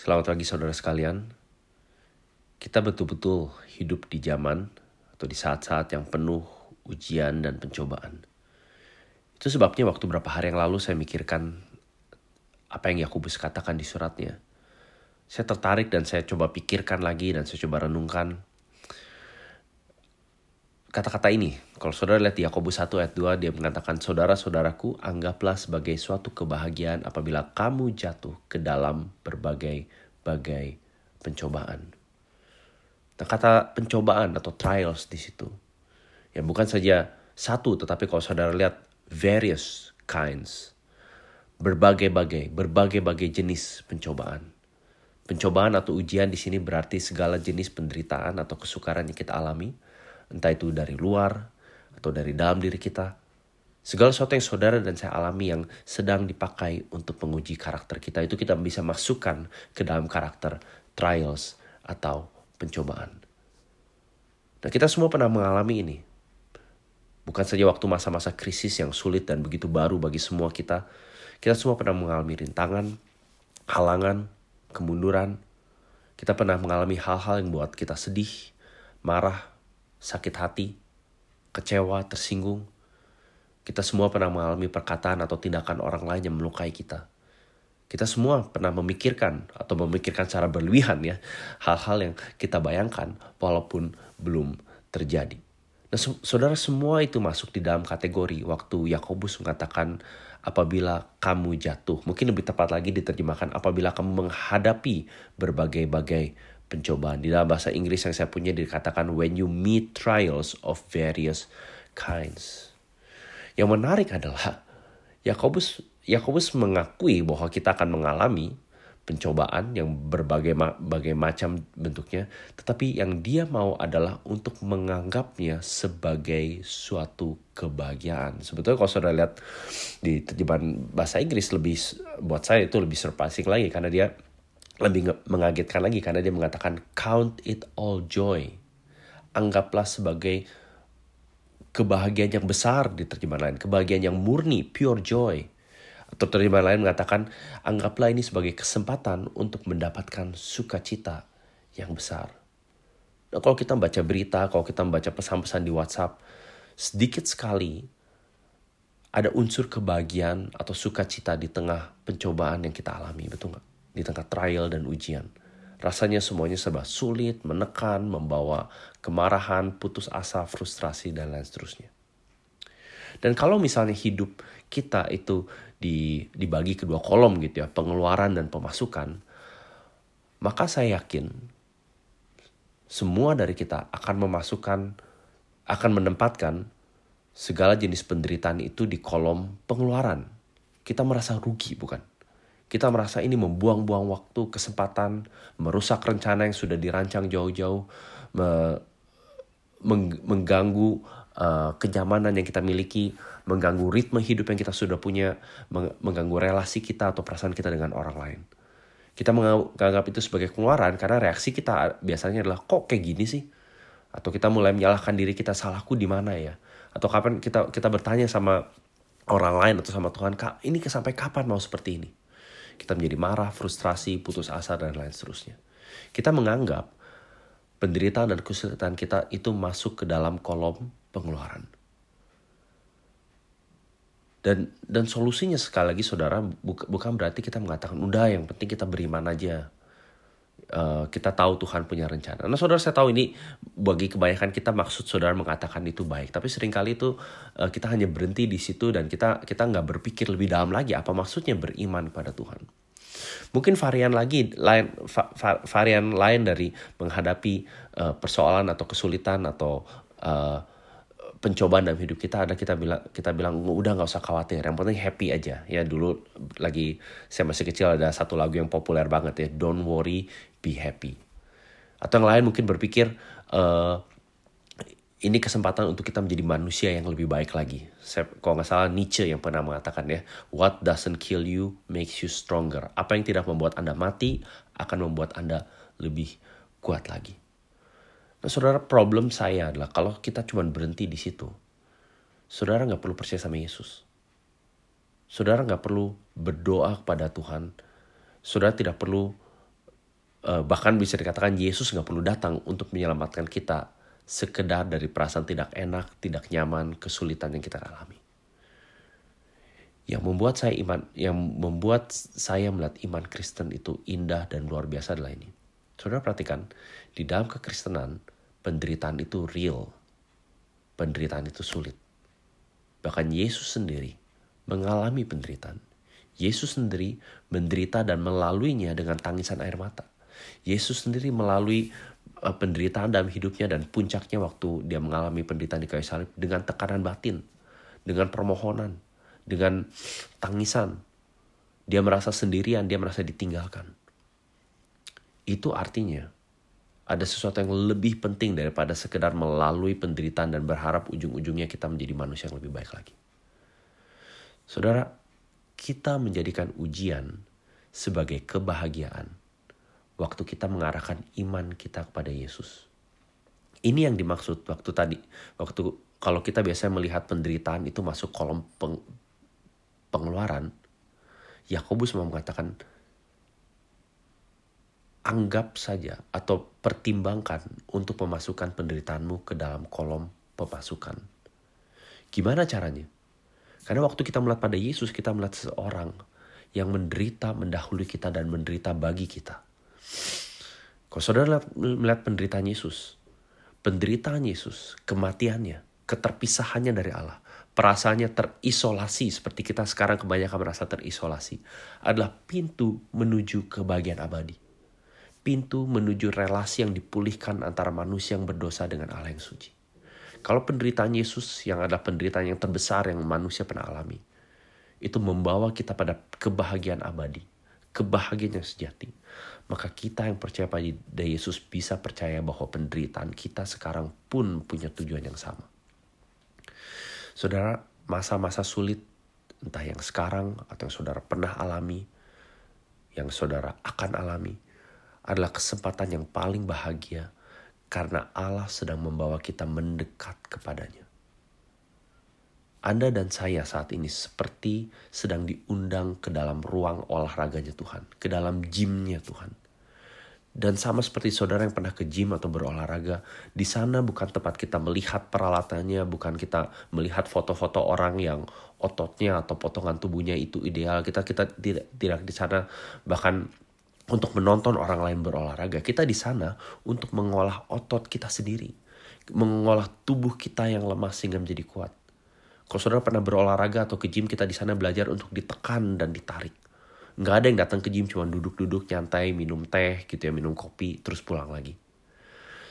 Selamat pagi saudara sekalian. Kita betul-betul hidup di zaman atau di saat-saat yang penuh ujian dan pencobaan. Itu sebabnya waktu beberapa hari yang lalu saya mikirkan apa yang Yakobus katakan di suratnya. Saya tertarik dan saya coba pikirkan lagi dan saya coba renungkan kata-kata ini. Kalau saudara lihat di Yakobus 1 ayat 2 dia mengatakan saudara-saudaraku anggaplah sebagai suatu kebahagiaan apabila kamu jatuh ke dalam berbagai-bagai pencobaan. Nah, kata pencobaan atau trials di situ ya bukan saja satu tetapi kalau saudara lihat various kinds berbagai-bagai berbagai-bagai jenis pencobaan. Pencobaan atau ujian di sini berarti segala jenis penderitaan atau kesukaran yang kita alami entah itu dari luar atau dari dalam diri kita. Segala sesuatu yang saudara dan saya alami yang sedang dipakai untuk menguji karakter kita itu kita bisa masukkan ke dalam karakter trials atau pencobaan. Nah kita semua pernah mengalami ini. Bukan saja waktu masa-masa krisis yang sulit dan begitu baru bagi semua kita. Kita semua pernah mengalami rintangan, halangan, kemunduran. Kita pernah mengalami hal-hal yang buat kita sedih, marah, sakit hati, kecewa, tersinggung. Kita semua pernah mengalami perkataan atau tindakan orang lain yang melukai kita. Kita semua pernah memikirkan atau memikirkan secara berlebihan ya hal-hal yang kita bayangkan walaupun belum terjadi. Nah, saudara semua itu masuk di dalam kategori waktu Yakobus mengatakan apabila kamu jatuh. Mungkin lebih tepat lagi diterjemahkan apabila kamu menghadapi berbagai-bagai pencobaan. Di dalam bahasa Inggris yang saya punya dikatakan when you meet trials of various kinds. Yang menarik adalah Yakobus Yakobus mengakui bahwa kita akan mengalami pencobaan yang berbagai bagai macam bentuknya, tetapi yang dia mau adalah untuk menganggapnya sebagai suatu kebahagiaan. Sebetulnya kalau saudara lihat di terjemahan bahasa Inggris lebih buat saya itu lebih surprising lagi karena dia lebih mengagetkan lagi karena dia mengatakan count it all joy. Anggaplah sebagai kebahagiaan yang besar di terjemahan lain, kebahagiaan yang murni, pure joy. Atau terjemahan lain mengatakan anggaplah ini sebagai kesempatan untuk mendapatkan sukacita yang besar. Nah, kalau kita membaca berita, kalau kita membaca pesan-pesan di WhatsApp, sedikit sekali ada unsur kebahagiaan atau sukacita di tengah pencobaan yang kita alami, betul nggak? Di tengah trial dan ujian. Rasanya semuanya serba sulit, menekan, membawa kemarahan, putus asa, frustrasi, dan lain seterusnya. Dan kalau misalnya hidup kita itu dibagi kedua kolom gitu ya, pengeluaran dan pemasukan, maka saya yakin semua dari kita akan memasukkan, akan menempatkan segala jenis penderitaan itu di kolom pengeluaran. Kita merasa rugi bukan? Kita merasa ini membuang-buang waktu, kesempatan, merusak rencana yang sudah dirancang jauh-jauh, me mengganggu uh, kenyamanan yang kita miliki, mengganggu ritme hidup yang kita sudah punya, mengganggu relasi kita atau perasaan kita dengan orang lain. Kita menganggap itu sebagai pengeluaran karena reaksi kita biasanya adalah kok kayak gini sih? Atau kita mulai menyalahkan diri kita salahku di mana ya? Atau kapan kita kita bertanya sama orang lain atau sama Tuhan, Kak, ini sampai kapan mau seperti ini? Kita menjadi marah, frustrasi, putus asa, dan lain seterusnya. Kita menganggap penderitaan dan kesulitan kita itu masuk ke dalam kolom pengeluaran. Dan dan solusinya sekali lagi saudara bukan berarti kita mengatakan udah yang penting kita beriman aja. Uh, kita tahu Tuhan punya rencana. Nah saudara saya tahu ini bagi kebanyakan kita maksud saudara mengatakan itu baik. Tapi sering kali itu uh, kita hanya berhenti di situ dan kita kita nggak berpikir lebih dalam lagi apa maksudnya beriman pada Tuhan. Mungkin varian lagi lain va, va, varian lain dari menghadapi uh, persoalan atau kesulitan atau uh, pencobaan dalam hidup kita ada kita bilang kita bilang udah nggak usah khawatir yang penting happy aja ya dulu lagi saya masih kecil ada satu lagu yang populer banget ya don't worry be happy atau yang lain mungkin berpikir uh, ini kesempatan untuk kita menjadi manusia yang lebih baik lagi. Saya, kalau nggak salah Nietzsche yang pernah mengatakan ya, what doesn't kill you makes you stronger. Apa yang tidak membuat Anda mati akan membuat Anda lebih kuat lagi. Nah saudara problem saya adalah kalau kita cuma berhenti di situ, saudara nggak perlu percaya sama Yesus. Saudara nggak perlu berdoa kepada Tuhan. Saudara tidak perlu uh, bahkan bisa dikatakan Yesus nggak perlu datang untuk menyelamatkan kita sekedar dari perasaan tidak enak, tidak nyaman, kesulitan yang kita alami. Yang membuat saya iman, yang membuat saya melihat iman Kristen itu indah dan luar biasa adalah ini. Saudara perhatikan, di dalam kekristenan, penderitaan itu real. Penderitaan itu sulit. Bahkan Yesus sendiri mengalami penderitaan. Yesus sendiri menderita dan melaluinya dengan tangisan air mata. Yesus sendiri melalui uh, penderitaan dalam hidupnya dan puncaknya waktu dia mengalami penderitaan di kayu salib dengan tekanan batin, dengan permohonan, dengan tangisan. Dia merasa sendirian, dia merasa ditinggalkan. Itu artinya ada sesuatu yang lebih penting daripada sekedar melalui penderitaan dan berharap ujung-ujungnya kita menjadi manusia yang lebih baik lagi. Saudara, kita menjadikan ujian sebagai kebahagiaan waktu kita mengarahkan iman kita kepada Yesus. Ini yang dimaksud waktu tadi, waktu kalau kita biasanya melihat penderitaan itu masuk kolom peng, pengeluaran, Yakobus mau mengatakan anggap saja atau pertimbangkan untuk memasukkan penderitaanmu ke dalam kolom pemasukan. Gimana caranya? Karena waktu kita melihat pada Yesus, kita melihat seseorang yang menderita mendahului kita dan menderita bagi kita. Kalau saudara melihat penderitaan Yesus, penderitaan Yesus, kematiannya, keterpisahannya dari Allah, perasaannya terisolasi seperti kita sekarang kebanyakan merasa terisolasi adalah pintu menuju kebahagiaan abadi. Pintu menuju relasi yang dipulihkan antara manusia yang berdosa dengan Allah yang suci. Kalau penderitaan Yesus yang adalah penderitaan yang terbesar yang manusia pernah alami, itu membawa kita pada kebahagiaan abadi, kebahagiaan yang sejati. Maka kita yang percaya pada Yesus bisa percaya bahwa penderitaan kita sekarang pun punya tujuan yang sama. Saudara, masa-masa sulit, entah yang sekarang atau yang saudara pernah alami, yang saudara akan alami, adalah kesempatan yang paling bahagia karena Allah sedang membawa kita mendekat kepadanya. Anda dan saya saat ini seperti sedang diundang ke dalam ruang olahraganya Tuhan, ke dalam gymnya Tuhan. Dan sama seperti saudara yang pernah ke gym atau berolahraga, di sana bukan tempat kita melihat peralatannya, bukan kita melihat foto-foto orang yang ototnya atau potongan tubuhnya itu ideal. Kita kita tidak tidak di sana bahkan untuk menonton orang lain berolahraga. Kita di sana untuk mengolah otot kita sendiri, mengolah tubuh kita yang lemah sehingga menjadi kuat. Kalau saudara pernah berolahraga atau ke gym, kita di sana belajar untuk ditekan dan ditarik nggak ada yang datang ke gym cuma duduk-duduk nyantai minum teh gitu ya minum kopi terus pulang lagi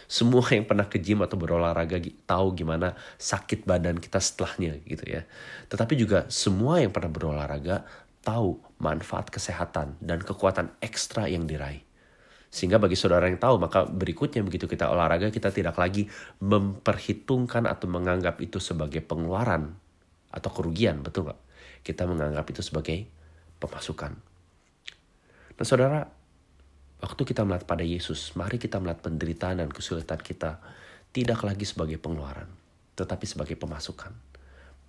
semua yang pernah ke gym atau berolahraga tahu gimana sakit badan kita setelahnya gitu ya tetapi juga semua yang pernah berolahraga tahu manfaat kesehatan dan kekuatan ekstra yang diraih. Sehingga bagi saudara yang tahu maka berikutnya begitu kita olahraga kita tidak lagi memperhitungkan atau menganggap itu sebagai pengeluaran atau kerugian betul nggak? Kita menganggap itu sebagai pemasukan. Nah saudara, waktu kita melihat pada Yesus, mari kita melihat penderitaan dan kesulitan kita tidak lagi sebagai pengeluaran, tetapi sebagai pemasukan.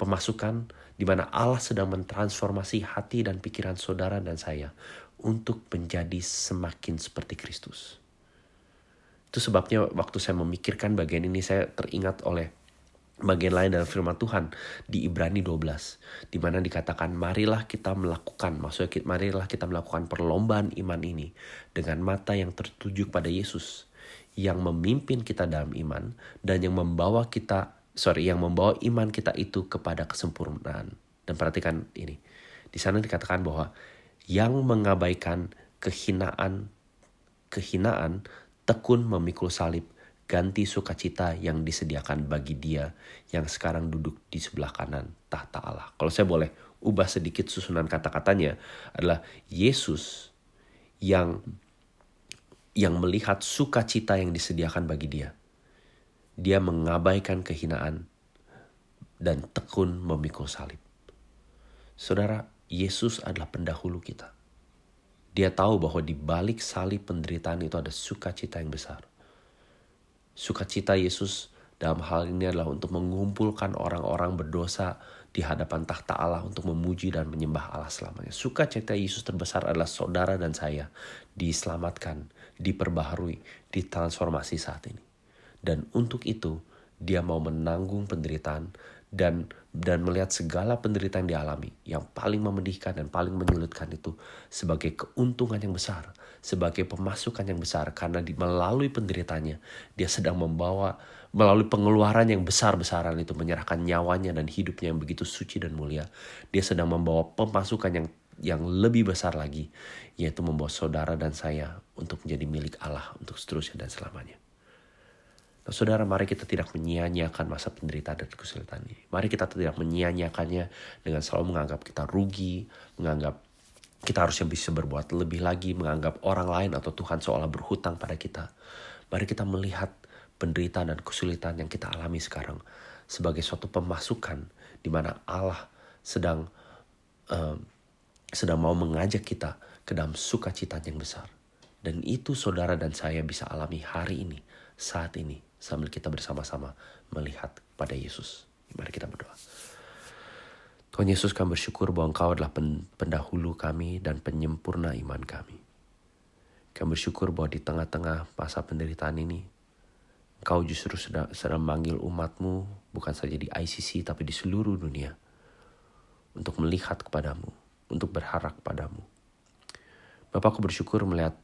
Pemasukan di mana Allah sedang mentransformasi hati dan pikiran saudara dan saya untuk menjadi semakin seperti Kristus. Itu sebabnya waktu saya memikirkan bagian ini saya teringat oleh bagian lain dalam firman Tuhan di Ibrani 12 di mana dikatakan marilah kita melakukan maksudnya marilah kita melakukan perlombaan iman ini dengan mata yang tertuju pada Yesus yang memimpin kita dalam iman dan yang membawa kita sorry yang membawa iman kita itu kepada kesempurnaan dan perhatikan ini di sana dikatakan bahwa yang mengabaikan kehinaan kehinaan tekun memikul salib ganti sukacita yang disediakan bagi dia yang sekarang duduk di sebelah kanan tahta Allah. Kalau saya boleh ubah sedikit susunan kata-katanya adalah Yesus yang yang melihat sukacita yang disediakan bagi dia. Dia mengabaikan kehinaan dan tekun memikul salib. Saudara, Yesus adalah pendahulu kita. Dia tahu bahwa di balik salib penderitaan itu ada sukacita yang besar. Sukacita Yesus dalam hal ini adalah untuk mengumpulkan orang-orang berdosa di hadapan tahta Allah untuk memuji dan menyembah Allah selamanya. Sukacita Yesus terbesar adalah saudara dan saya diselamatkan, diperbaharui, ditransformasi saat ini. Dan untuk itu, dia mau menanggung penderitaan dan dan melihat segala penderitaan yang dialami yang paling memedihkan dan paling menyulitkan itu sebagai keuntungan yang besar, sebagai pemasukan yang besar karena di melalui penderitaannya dia sedang membawa melalui pengeluaran yang besar-besaran itu menyerahkan nyawanya dan hidupnya yang begitu suci dan mulia dia sedang membawa pemasukan yang yang lebih besar lagi yaitu membawa saudara dan saya untuk menjadi milik Allah untuk seterusnya dan selamanya. Nah, saudara, mari kita tidak menyia-nyiakan masa penderitaan dan kesulitan ini. Mari kita tidak menyia-nyiakannya dengan selalu menganggap kita rugi, menganggap kita harusnya bisa berbuat lebih lagi, menganggap orang lain atau Tuhan seolah berhutang pada kita. Mari kita melihat penderitaan dan kesulitan yang kita alami sekarang sebagai suatu pemasukan di mana Allah sedang uh, sedang mau mengajak kita ke dalam sukacita yang besar. Dan itu saudara dan saya bisa alami hari ini, saat ini, sambil kita bersama-sama melihat pada Yesus. Mari kita berdoa. Tuhan Yesus kami bersyukur bahwa Engkau adalah pendahulu kami dan penyempurna iman kami. Kami bersyukur bahwa di tengah-tengah masa penderitaan ini, Engkau justru sedang, sedang memanggil umatmu bukan saja di ICC tapi di seluruh dunia untuk melihat kepadamu, untuk berharap kepadamu. Bapak aku bersyukur melihat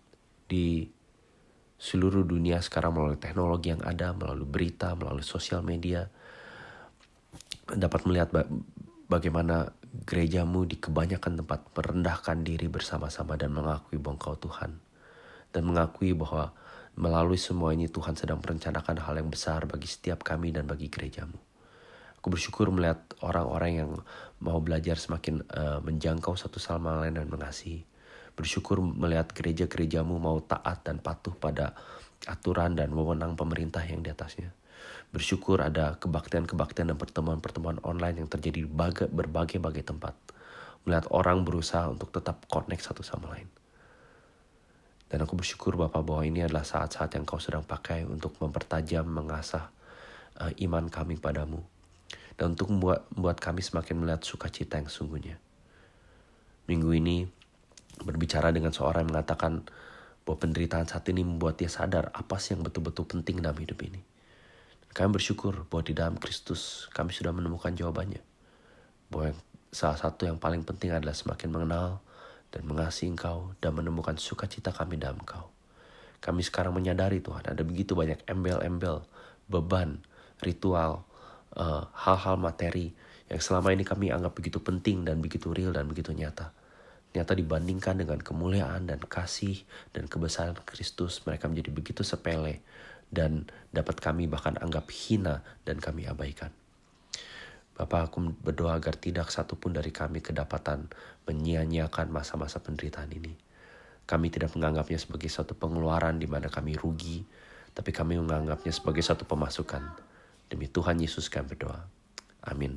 di seluruh dunia sekarang melalui teknologi yang ada, melalui berita, melalui sosial media, dapat melihat bagaimana gerejamu di kebanyakan tempat merendahkan diri bersama-sama dan mengakui bahwa engkau Tuhan. Dan mengakui bahwa melalui semua ini Tuhan sedang merencanakan hal yang besar bagi setiap kami dan bagi gerejamu. Aku bersyukur melihat orang-orang yang mau belajar semakin uh, menjangkau satu sama lain dan mengasihi Bersyukur melihat gereja-gerejamu mau taat dan patuh pada aturan dan wewenang pemerintah yang di atasnya. Bersyukur ada kebaktian-kebaktian dan pertemuan-pertemuan online yang terjadi di berbagai-bagai tempat. Melihat orang berusaha untuk tetap connect satu sama lain. Dan aku bersyukur Bapak bahwa ini adalah saat-saat yang kau sedang pakai untuk mempertajam, mengasah uh, iman kami padamu. Dan untuk membuat, membuat kami semakin melihat sukacita yang sungguhnya. Minggu ini berbicara dengan seorang yang mengatakan bahwa penderitaan saat ini membuat dia sadar apa sih yang betul-betul penting dalam hidup ini. Kami bersyukur bahwa di dalam Kristus kami sudah menemukan jawabannya. Bahwa salah satu yang paling penting adalah semakin mengenal dan mengasihi Engkau dan menemukan sukacita kami dalam Engkau. Kami sekarang menyadari Tuhan ada begitu banyak embel-embel, beban, ritual, eh, hal-hal uh, materi yang selama ini kami anggap begitu penting dan begitu real dan begitu nyata. Ternyata dibandingkan dengan kemuliaan dan kasih dan kebesaran Kristus, mereka menjadi begitu sepele dan dapat kami bahkan anggap hina dan kami abaikan. Bapak aku berdoa agar tidak satupun dari kami kedapatan menyia-nyiakan masa-masa penderitaan ini. Kami tidak menganggapnya sebagai satu pengeluaran di mana kami rugi, tapi kami menganggapnya sebagai satu pemasukan. Demi Tuhan Yesus kami berdoa. Amin.